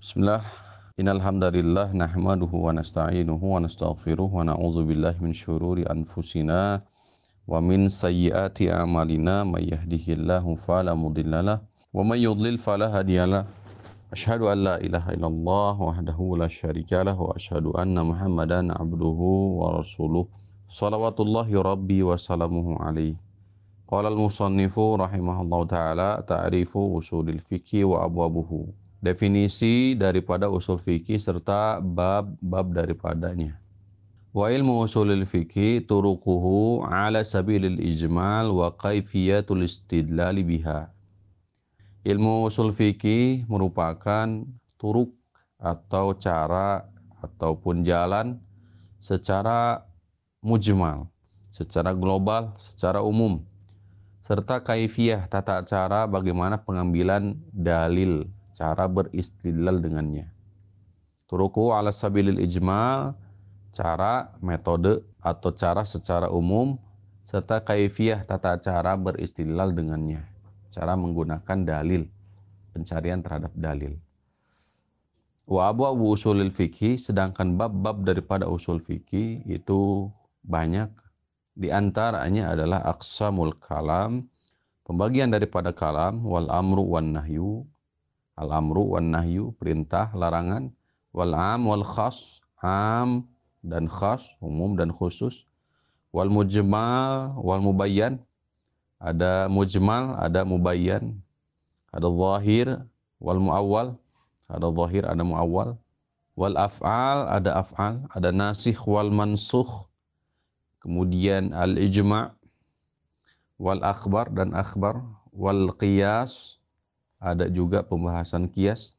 بسم الله إن الحمد لله نحمده ونستعينه ونستغفره ونعوذ بالله من شرور أنفسنا ومن سيئات أعمالنا من يهده الله فلا مضل له ومن يضلل فلا هادي له أشهد أن لا إله إلا الله وحده لا شريك له وأشهد أن محمدا عبده ورسوله صلوات الله ربي وسلامه عليه قال المصنف رحمه الله تعالى تعريف وصول الفقه وأبوابه Definisi daripada usul fikih serta bab-bab daripadanya. Wa ilmu usulil fikih turuquhu ala sabilil ijmal wa kaifiyatul istidlal biha. Ilmu usul fikih merupakan turuk atau cara ataupun jalan secara mujmal, secara global, secara umum serta kaifiyah tata cara bagaimana pengambilan dalil, cara beristidlal dengannya. Turuku ala sabilil ijmal, cara, metode atau cara secara umum serta kaifiyah tata cara beristidlal dengannya. Cara menggunakan dalil, pencarian terhadap dalil. Wa abu abu usulil fikih, sedangkan bab-bab daripada usul fikih itu banyak di antaranya adalah aqsamul kalam, pembagian daripada kalam, wal amru wan nahyu, al amru wan nahyu, perintah, larangan, wal am wal khas, am dan khas, umum dan khusus, wal mujmal wal mubayyan, ada mujmal, ada mubayyan, ada zahir, wal muawwal, ada zahir, ada muawwal, wal af'al, ada af'al, ada nasikh wal mansukh, kemudian al-ijma' wal akhbar dan akhbar. Wal qiyas ada juga pembahasan kias.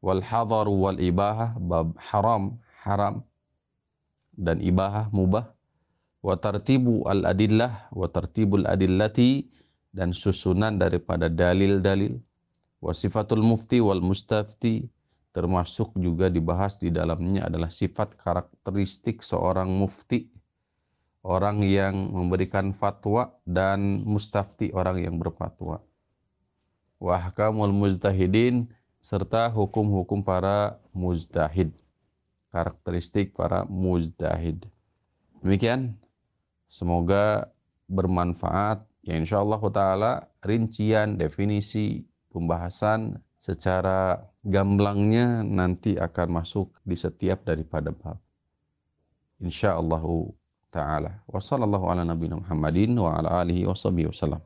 Wal hadar wal ibahah bab haram haram. Dan ibahah mubah. Wa tartibu al adillah wa tartibul adillati. Dan susunan daripada dalil-dalil. Wa sifatul mufti wal mustafti. Termasuk juga dibahas di dalamnya adalah sifat karakteristik seorang mufti. Orang yang memberikan fatwa dan mustafti orang yang berfatwa. Wahkamul mujtahidin serta hukum-hukum para mujtahid. Karakteristik para mujtahid. Demikian. Semoga bermanfaat. Ya insya Allah ta'ala rincian, definisi, pembahasan secara gamblangnya nanti akan masuk di setiap daripada bab. Insya Allah ta'ala. Wa sallallahu ala nabiyina Muhammadin wa ala alihi wa wasallam.